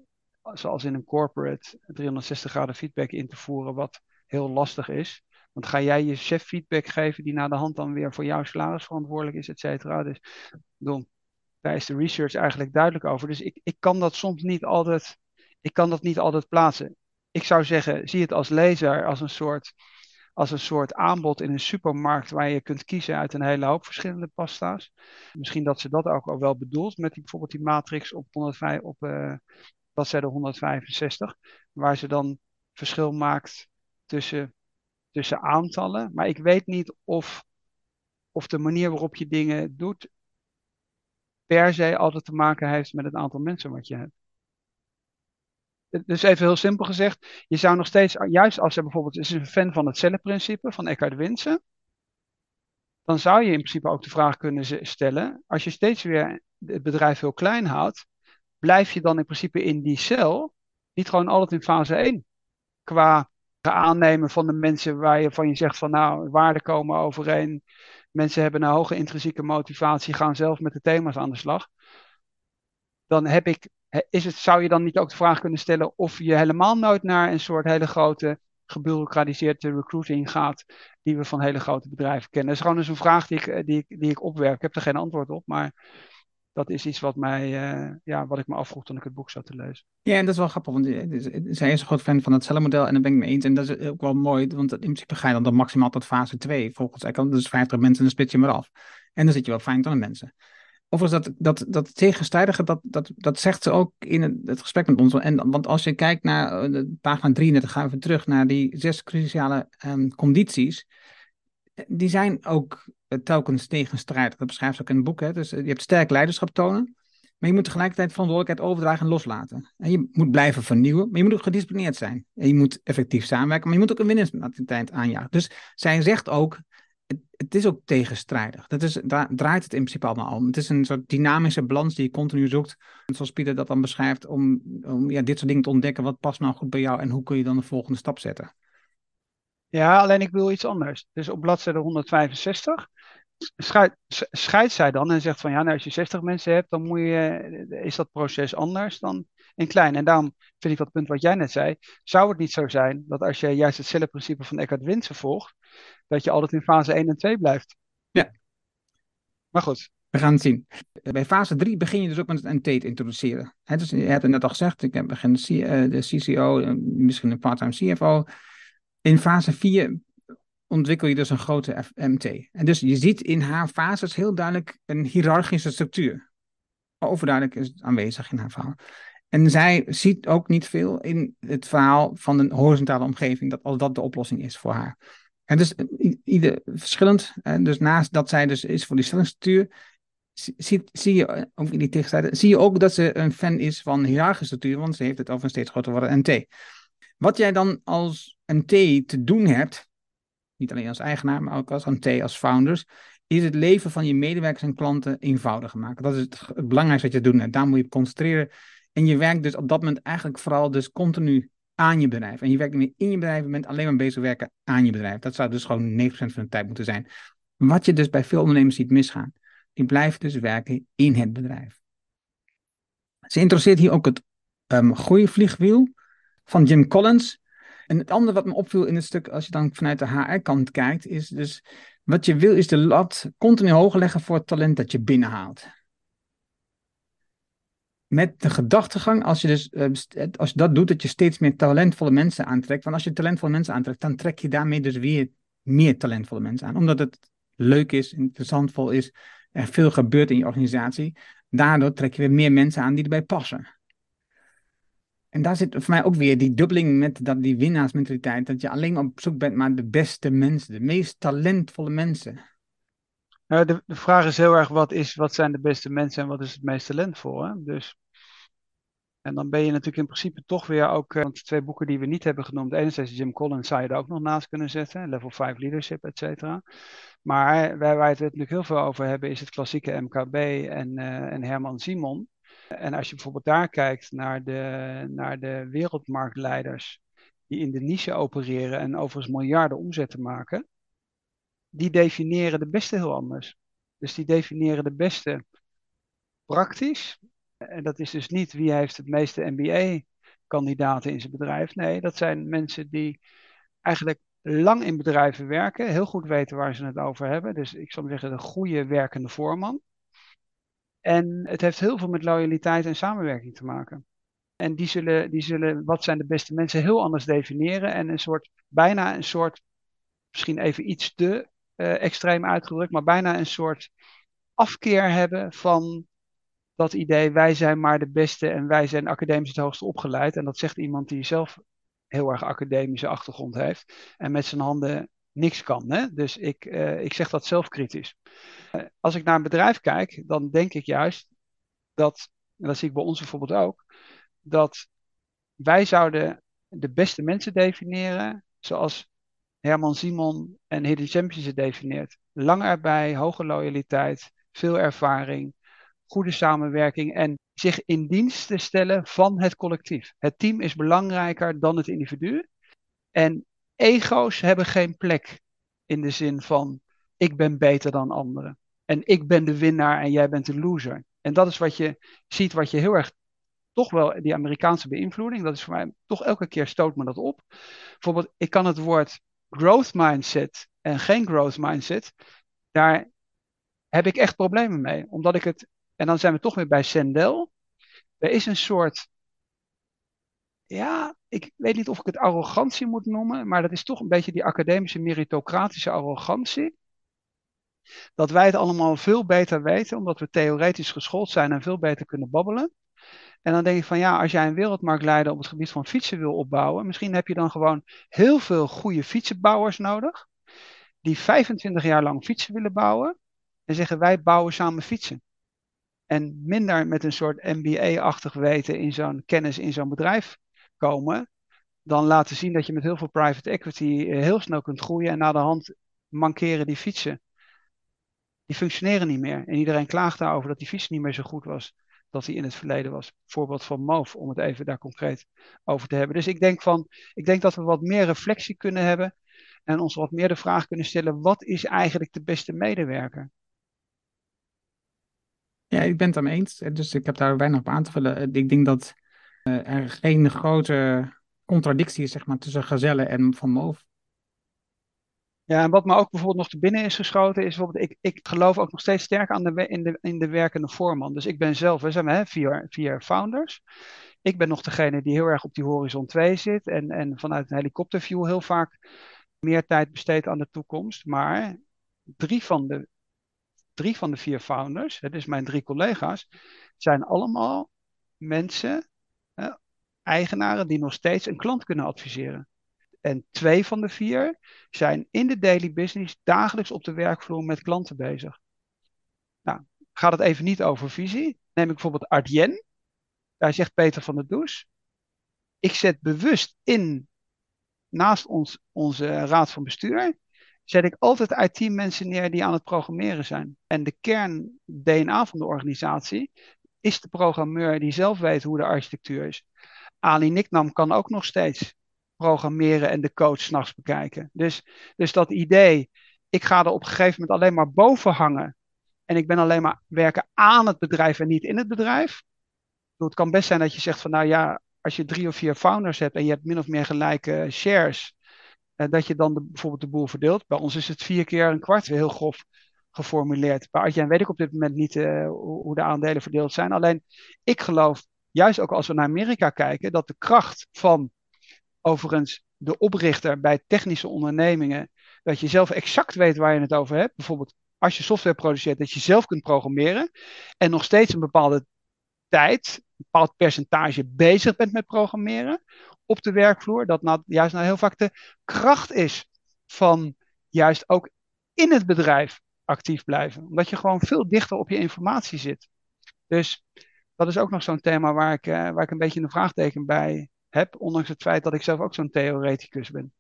[SPEAKER 2] zoals in een corporate, 360 graden feedback in te voeren, wat heel lastig is. Want ga jij je chef feedback geven die na de hand dan weer voor jouw salaris verantwoordelijk is, et cetera. Dus daar is de research eigenlijk duidelijk over. Dus ik, ik kan dat soms niet altijd, ik kan dat niet altijd plaatsen. Ik zou zeggen, zie het als lezer als een soort, als een soort aanbod in een supermarkt waar je kunt kiezen uit een hele hoop verschillende pasta's. Misschien dat ze dat ook al wel bedoelt met die, bijvoorbeeld die matrix op, 105, op uh, bladzijde 165, waar ze dan verschil maakt tussen, tussen aantallen. Maar ik weet niet of, of de manier waarop je dingen doet per se altijd te maken heeft met het aantal mensen wat je hebt. Dus even heel simpel gezegd, je zou nog steeds, juist als je bijvoorbeeld is een fan van het cellenprincipe van Eckhart Winsen, dan zou je in principe ook de vraag kunnen stellen, als je steeds weer het bedrijf heel klein houdt, blijf je dan in principe in die cel niet gewoon altijd in fase 1 qua aannemen van de mensen waar je van je zegt van nou, waarden komen overeen, mensen hebben een hoge intrinsieke motivatie, gaan zelf met de thema's aan de slag. Dan heb ik, is het, zou je dan niet ook de vraag kunnen stellen of je helemaal nooit naar een soort hele grote gebureaucratiseerde recruiting gaat, die we van hele grote bedrijven kennen. Dat is gewoon eens een vraag die ik, die, ik, die ik opwerp. Ik heb er geen antwoord op, maar dat is iets wat, mij, uh, ja, wat ik me afvroeg toen ik het boek zat te lezen.
[SPEAKER 1] Ja, en dat is wel grappig, want eh, zij is een groot fan van het cellenmodel en daar ben ik mee eens. En dat is ook wel mooi, want in principe ga je dan, dan maximaal tot fase 2. Volgens kan dus 50 mensen en dan split je maar af. En dan zit je wel fijn aan mensen. Overigens, dat, dat, dat tegenstrijdige, dat, dat, dat zegt ze ook in het, gesprek met ons. En, want als je kijkt naar uh, pagina 33, gaan we terug naar die zes cruciale um, condities die zijn ook eh, telkens tegenstrijdig. Dat beschrijft ze ook in het boek. Hè? Dus eh, je hebt sterk leiderschap tonen. Maar je moet tegelijkertijd verantwoordelijkheid overdragen en loslaten. En je moet blijven vernieuwen, maar je moet ook gedisciplineerd zijn. En je moet effectief samenwerken, maar je moet ook een winningsmentaliteit aanjagen. Dus zij zegt ook, het, is ook tegenstrijdig. Dat is, daar draait het in principe allemaal om. Het is een soort dynamische balans die je continu zoekt. Zoals Pieter dat dan beschrijft, om, om ja, dit soort dingen te ontdekken. Wat past nou goed bij jou en hoe kun je dan de volgende stap zetten?
[SPEAKER 2] Ja, alleen ik wil iets anders. Dus op bladzijde 165 scheidt, scheidt zij dan en zegt van ja, nou, als je 60 mensen hebt, dan moet je, is dat proces anders dan in klein. En daarom vind ik dat punt wat jij net zei, zou het niet zo zijn dat als je juist het cellenprincipe van Eckhart Winsen volgt, dat je altijd in fase 1 en 2 blijft.
[SPEAKER 1] Ja.
[SPEAKER 2] Maar goed.
[SPEAKER 1] We gaan het zien. Bij fase 3 begin je dus ook met het NT te introduceren. He, dus je hebt het net al gezegd, ik heb begin de CCO, eh, misschien een part-time CFO. In fase 4 ontwikkel je dus een grote MT. En dus je ziet in haar fases heel duidelijk een hiërarchische structuur. Overduidelijk is het aanwezig in haar verhaal. En zij ziet ook niet veel in het verhaal van een horizontale omgeving, dat als dat de oplossing is voor haar. En dus ieder verschillend. En dus naast dat zij dus is voor die stellingsstructuur, zie, zie je, ook in die zie je ook dat ze een fan is van hiërarchische structuur, want ze heeft het over een steeds groter worden NT. Wat jij dan als MT te doen hebt, niet alleen als eigenaar, maar ook als MT, als founders, is het leven van je medewerkers en klanten eenvoudiger maken. Dat is het, belangrijkste wat je doet. Daar moet je op concentreren. En je werkt dus op dat moment eigenlijk vooral dus continu aan je bedrijf. En je werkt niet meer in je bedrijf, je bent alleen maar bezig werken aan je bedrijf. Dat zou dus gewoon 9% van de tijd moeten zijn. Wat je dus bij veel ondernemers ziet misgaan. Die blijven dus werken in het bedrijf. Ze interesseert hier ook het um, groeivliegwiel van Jim Collins. En het andere wat me opviel in het stuk, als je dan vanuit de HR-kant kijkt, is dus wat je wil is de lat continu hoger leggen voor het talent dat je binnenhaalt. Met de gedachtegang, als je, dus, eh, als je dat doet, dat je steeds meer talentvolle mensen aantrekt. Want als je talentvolle mensen aantrekt, dan trek je daarmee dus weer meer talentvolle mensen aan. Omdat het leuk is, interessantvol is, er veel gebeurt in je organisatie. Daardoor trek je weer meer mensen aan die erbij passen. En daar zit voor mij ook weer die dubbeling met dat, die winnaarsmentaliteit. Dat je alleen op zoek bent naar de beste mensen, de meest talentvolle mensen.
[SPEAKER 2] de, de, vraag is heel erg, wat, is, wat zijn de beste mensen en wat is het meest talentvol? Hè? Dus, en dan ben je natuurlijk in principe toch weer ook, uh, want twee boeken die we niet hebben genoemd, enerzijds Jim Collins zou je er ook nog naast kunnen zetten, Level 5 Leadership, et cetera. Maar waar wij het natuurlijk heel veel over hebben, is het klassieke MKB en, uh, en Herman Simon. En als je bijvoorbeeld daar kijkt naar de, naar de wereldmarktleiders die in de niche opereren en overigens miljarden omzetten maken, die definiëren de beste heel anders. Dus die definiëren de beste praktisch. En dat is dus niet wie heeft het meeste MBA-kandidaten in zijn bedrijf. Nee, dat zijn mensen die eigenlijk lang in bedrijven werken, heel goed weten waar ze het over hebben. Dus ik zou zeggen, de goede werkende voorman. En het heeft heel veel met loyaliteit en samenwerking te maken. En die zullen, die zullen wat zijn de beste mensen heel anders definiëren. En een soort, bijna een soort, misschien even iets te uh, extreem uitgedrukt, maar bijna een soort afkeer hebben van dat idee, wij zijn maar de beste en wij zijn academisch het hoogste opgeleid. En dat zegt iemand die zelf heel erg academische achtergrond heeft en met zijn handen niks kan. Hè? Dus ik, uh, ik zeg dat zelfkritisch. Uh, als ik naar een bedrijf kijk, dan denk ik juist dat, en dat zie ik bij ons bijvoorbeeld ook, dat wij zouden de beste mensen definiëren zoals Herman Simon en Hidden Champions het definieert. Lang erbij, hoge loyaliteit, veel ervaring, goede samenwerking en zich in dienst te stellen van het collectief. Het team is belangrijker dan het individu. En ego's hebben geen plek in de zin van ik ben beter dan anderen. En ik ben de winnaar en jij bent de loser. En dat is wat je ziet, wat je heel erg toch wel die Amerikaanse beïnvloeding, dat is voor mij toch elke keer stoot me dat op. Bijvoorbeeld, ik kan het woord growth mindset en geen growth mindset, daar heb ik echt problemen mee. Omdat ik het, en dan zijn we toch weer bij Sendel. Er is een soort, ja, ik weet niet of ik het arrogantie moet noemen, maar dat is toch een beetje die academische meritocratische arrogantie. Dat wij het allemaal veel beter weten, omdat we theoretisch geschoold zijn en veel beter kunnen babbelen. En dan denk ik van ja, als jij een wereldmarktleider op het gebied van fietsen wil opbouwen, misschien heb je dan gewoon heel veel goede fietsenbouwers nodig, die 25 jaar lang fietsen willen bouwen en zeggen wij bouwen samen fietsen. En minder met een soort MBA-achtig weten in zo'n kennis in zo'n bedrijf komen, dan laten zien dat je met heel veel private equity eh, heel snel kunt groeien en na de hand mankeren die fietsen. Die functioneren niet meer. En iedereen klaagt daarover dat die fiets niet meer zo goed was dat hij in het verleden was. Voorbeeld van Moof, om het even daar concreet over te hebben. Dus ik denk, van, ik denk dat we wat meer reflectie kunnen hebben en ons wat meer de vraag kunnen stellen: wat is eigenlijk de beste medewerker?
[SPEAKER 1] Ja, ik ben het daarmee eens. Dus ik heb daar weinig op aan te vullen. Ik denk dat er geen grote contradictie is zeg maar, tussen Gazelle en Van Moof.
[SPEAKER 2] Ja, en wat me ook bijvoorbeeld nog te binnen is geschoten, is bijvoorbeeld, ik, ik geloof ook nog steeds sterk aan de, in, de, in de werkende voorman. Dus ik ben zelf, we zijn hè, vier, vier founders. Ik ben nog degene die heel erg op die horizon 2 zit en, en vanuit een helikopterview heel vaak meer tijd besteedt aan de toekomst. Maar drie van de, drie van de vier founders, dus mijn drie collega's, zijn allemaal mensen, eigenaren die nog steeds een klant kunnen adviseren. En twee van de vier zijn in de daily business dagelijks op de werkvloer met klanten bezig. Nou, gaat het even niet over visie. Neem ik bijvoorbeeld Ardien. Daar zegt Peter van der Does. Ik zet bewust in, naast ons, onze raad van bestuur, zet ik altijd IT-mensen neer die aan het programmeren zijn. En de kern-DNA van de organisatie is de programmeur die zelf weet hoe de architectuur is. Ali Niknam kan ook nog steeds programmeren en de code s'nachts bekijken. Dus, dus dat idee, ik ga er op een gegeven moment alleen maar boven hangen. En ik ben alleen maar werken aan het bedrijf en niet in het bedrijf. Het kan best zijn dat je zegt van nou ja, als je drie of vier founders hebt en je hebt min of meer gelijke shares, eh, dat je dan bijvoorbeeld de boel verdeelt. Bij ons is het vier keer een kwart, heel grof geformuleerd. Bij Artjan weet ik op dit moment niet uh, hoe de aandelen verdeeld zijn. Alleen ik geloof, juist ook als we naar Amerika kijken, dat de kracht van overigens de oprichter bij technische ondernemingen, dat je zelf exact weet waar je het over hebt. Bijvoorbeeld als je software produceert, dat je zelf kunt programmeren en nog steeds een bepaalde tijd, een bepaald percentage bezig bent met programmeren op de werkvloer. Dat nou, juist nou heel vaak de kracht is van juist ook in het bedrijf actief blijven. Omdat je gewoon veel dichter op je informatie zit. Dus dat is ook nog zo'n thema waar ik, uh, waar ik een beetje een vraagteken bij heb, ondanks het feit dat ik zelf ook zo'n theoreticus ben.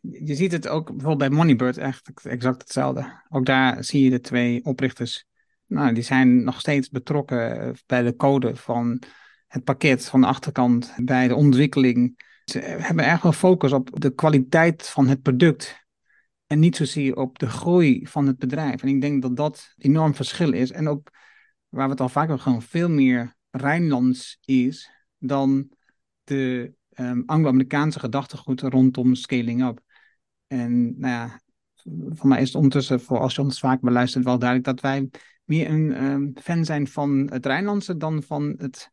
[SPEAKER 1] Je ziet het ook bijvoorbeeld bij Moneybird echt exact hetzelfde. Ook daar zie je de twee oprichters. Nou, die zijn nog steeds betrokken eh, bij de code van het pakket van de achterkant, bij de ontwikkeling. Ze hebben erg veel focus op de kwaliteit van het product en niet zozeer op de groei van het bedrijf. En ik denk dat dat enorm verschil is. En ook waar het al vaak over gewoon veel meer Rijnlands is dan de um, Anglo-Amerikaanse gedachtegoed rondom scaling up. En nou ja, voor mij is het ondertussen, voor als je ons vaak beluistert, wel duidelijk dat wij meer een ehm, fan zijn van het Rijnlandse dan van het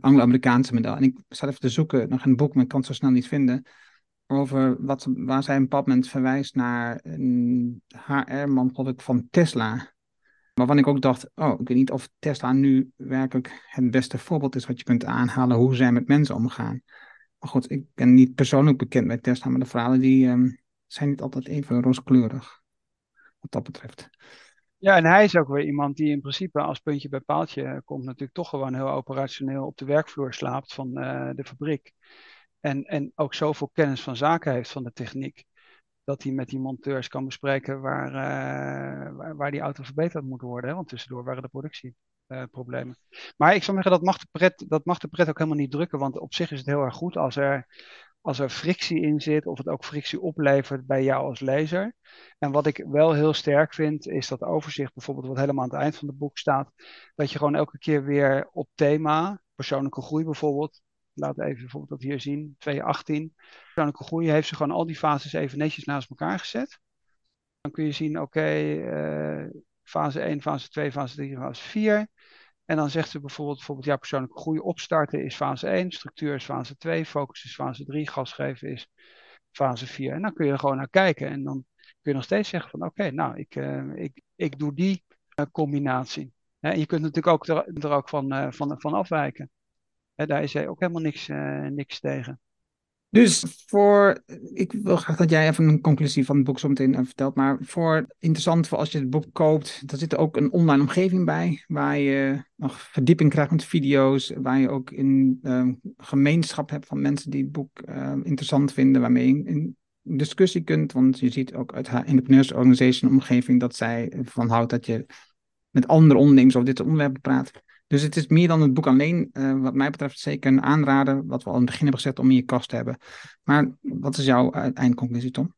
[SPEAKER 1] Anglo-Amerikaanse model. En ik zat even te zoeken, nog een boek, maar ik kan het zo snel niet vinden, over wat, waar zij een bepaald verwijst naar een HR-man, ik, van Tesla. Waarvan ik ook dacht, oh, ik weet niet of Tesla nu werkelijk het beste voorbeeld is wat je kunt aanhalen hoe zij met mensen omgaan. Maar goed, ik ben niet persoonlijk bekend met Tesla, maar de verhalen die ehm, zijn niet altijd even rooskleurig. Wat dat betreft.
[SPEAKER 2] Ja, en hij is ook weer iemand die in principe als puntje bij paaltje komt, natuurlijk toch gewoon heel operationeel op de werkvloer slaapt van uh, de fabriek. En, en ook zoveel kennis van zaken heeft van de techniek, dat hij met die monteurs kan bespreken waar, uh, waar, waar, die auto verbeterd moet worden. Hè? Want tussendoor waren de productieproblemen. maar ik zou zeggen, dat mag, de pret, dat mag de pret ook helemaal niet drukken, want op zich is het heel erg goed als er als er frictie in zit, of het ook frictie oplevert bij jou als lezer. En wat ik wel heel sterk vind, is dat overzicht, bijvoorbeeld wat helemaal aan het eind van het boek staat, dat je gewoon elke keer weer op thema, persoonlijke groei bijvoorbeeld, laat even bijvoorbeeld dat hier zien, 218, persoonlijke groei, heeft ze gewoon al die fases even netjes naast elkaar gezet. Dan kun je zien, oké, eh, fase 1, fase 2, fase 3, fase 4. En dan zegt ze bijvoorbeeld, bijvoorbeeld ja, persoonlijke groei opstarten is fase 1, structuur is fase 2, focus is fase 3, gas geven is fase 4. En dan kun je er gewoon naar kijken en dan kun je nog steeds zeggen van oké, nou, ik, uh, ik, ik doe die uh, combinatie. Hè, je kunt natuurlijk ook er, ook van, van, van afwijken. Hè, daar is ook helemaal niks, niks tegen.
[SPEAKER 1] Dus voor, ik wil graag dat jij even een conclusie van het boek zo meteen vertelt, maar voor interessant voor als je het boek koopt, er zit ook een online omgeving bij, waar je nog verdieping krijgt met video's, waar je ook een uh, gemeenschap hebt van mensen die het boek uh, interessant vinden, waarmee je in discussie kunt, want je ziet ook uit haar Entrepreneurs Organization omgeving dat zij van houdt dat je met andere ondernemers over dit onderwerp praat. Dus het is meer dan het boek alleen. Uh, wat mij betreft zeker een aanrader, wat we al in het begin hebben gezet, om in je kast te hebben. Maar wat is jouw eindconclusie, Tom?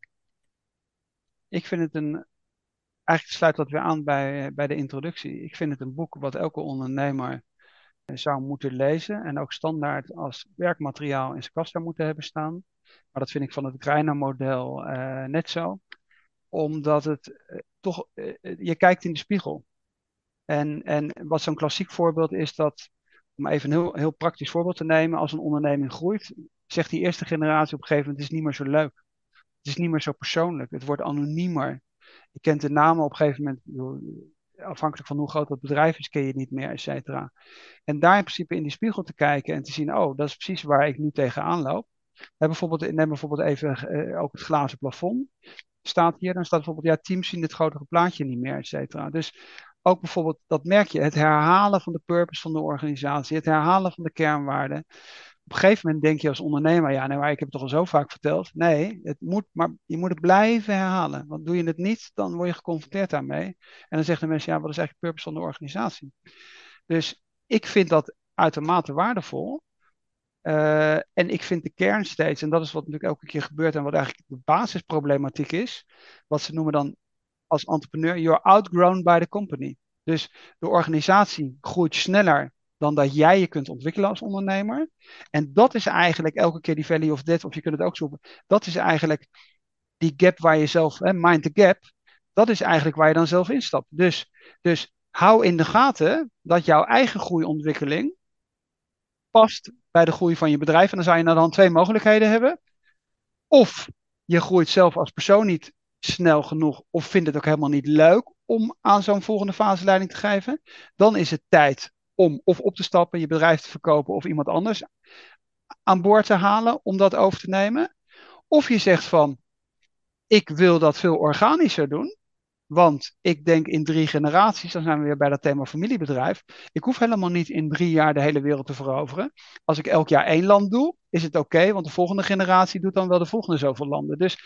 [SPEAKER 2] Ik vind het een. Eigenlijk sluit dat weer aan bij, bij de introductie. Ik vind het een boek wat elke ondernemer eh, zou moeten lezen. En ook standaard als werkmateriaal in zijn kast zou moeten hebben staan. Maar dat vind ik van het Greiner-model net zo. Omdat het toch. je kijkt in de spiegel. En, en wat zo'n klassiek voorbeeld is dat, om even een heel, heel praktisch voorbeeld te nemen, als een onderneming groeit, zegt die eerste generatie op een gegeven moment, het is niet meer zo leuk. Het is niet meer zo persoonlijk. Het wordt anoniemer. Je kent de namen op een gegeven moment, afhankelijk van hoe groot dat bedrijf is, ken je niet meer, et cetera. En daar in principe in die spiegel te kijken en te zien, oh, dat is precies waar ik nu tegenaan loop. bijvoorbeeld, neem bijvoorbeeld even uh, ook het glazen plafond. Staat hier, dan staat bijvoorbeeld, ja, teams zien het grotere plaatje niet meer, et cetera. Dus ook bijvoorbeeld, dat merk je, het herhalen van de purpose van de organisatie, het herhalen van de kernwaarden. Op een gegeven moment denk je als ondernemer, ja, nee, maar ik heb het toch al zo vaak verteld. Nee, het moet, maar je moet het blijven herhalen. Want doe je het niet, dan word je geconfronteerd daarmee. En dan zeggen de mensen, ja, wat is eigenlijk de purpose van de organisatie? Dus ik vind dat uitermate waardevol. Uh, en ik vind de kern steeds, en dat is wat natuurlijk elke keer gebeurt en wat eigenlijk de basisproblematiek is, wat ze noemen dan als entrepreneur, you're outgrown by the company. Dus de organisatie groeit sneller dan dat jij je kunt ontwikkelen als ondernemer. En dat is eigenlijk elke keer die value of death, of je kunt het ook zoeken. Dat is eigenlijk die gap waar je zelf, hè, mind the gap, dat is eigenlijk waar je dan zelf instapt. Dus, dus hou in de gaten dat jouw eigen groeiontwikkeling past bij de groei van je bedrijf. En dan zou je dan twee mogelijkheden hebben. Of je groeit zelf als persoon niet snel genoeg of vindt het ook helemaal niet leuk om aan zo'n volgende fase leiding te geven, dan is het tijd om of op te stappen, je bedrijf te verkopen of iemand anders aan boord te halen om dat over te nemen. Of je zegt van, ik wil dat veel organischer doen, want ik denk in drie generaties, dan zijn we weer bij dat thema familiebedrijf. Ik hoef helemaal niet in drie jaar de hele wereld te veroveren. Als ik elk jaar één land doe, is het oké, want de volgende generatie doet dan wel de volgende zoveel landen. Dus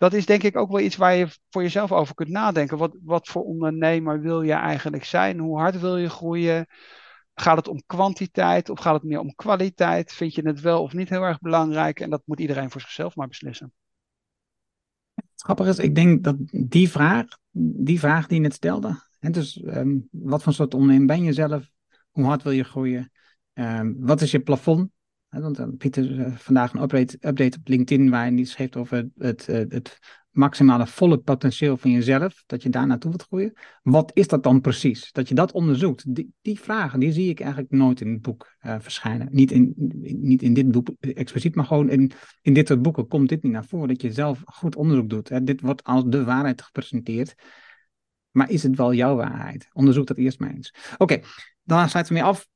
[SPEAKER 2] dat is denk ik ook wel iets waar je voor jezelf over kunt nadenken. Wat, wat voor ondernemer wil je eigenlijk zijn? Hoe hard wil je groeien? Gaat het om kwantiteit of gaat het meer om kwaliteit? Vind je het wel of niet heel erg belangrijk? En dat moet iedereen voor zichzelf maar beslissen.
[SPEAKER 1] Het grappige is, ik denk dat die vraag, die vraag die je net stelde, hè, dus um, wat voor soort ondernemer ben je zelf? Hoe hard wil je groeien? Um, wat is je plafond? Want uh, Pieter uh, vandaag een update, op LinkedIn waarin hij schreef over het, het, het maximale volle potentieel van jezelf, dat je daar naartoe wilt groeien. Wat is dat dan precies? Dat je dat onderzoekt. Die, die vragen, die zie ik eigenlijk nooit in het boek verschijnen. Niet in, niet in dit boek expliciet, maar gewoon in, in dit soort boeken komt dit niet naar voren. Dat je zelf goed onderzoek doet. Hè. Dit wordt als de waarheid gepresenteerd. Maar is het wel jouw waarheid? Onderzoek dat eerst maar eens. Oké, dan sluiten we mee af.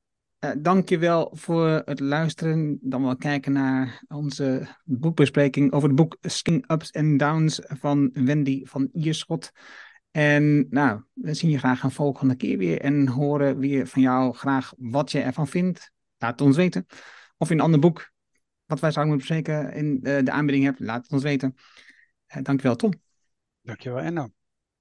[SPEAKER 1] Uh, dankjewel voor het luisteren. Dan wel kijken naar onze boekbespreking over het boek Skin Ups and Downs van Wendy van Ierschot. En nou, we zien je graag een volgende keer weer en horen weer van jou graag wat je ervan vindt. Laat het ons weten. Of in een ander boek wat wij zouden moeten bespreken in uh, de aanbieding hebt, laat het ons weten. Uh, dankjewel Tom.
[SPEAKER 2] Dankjewel Enno.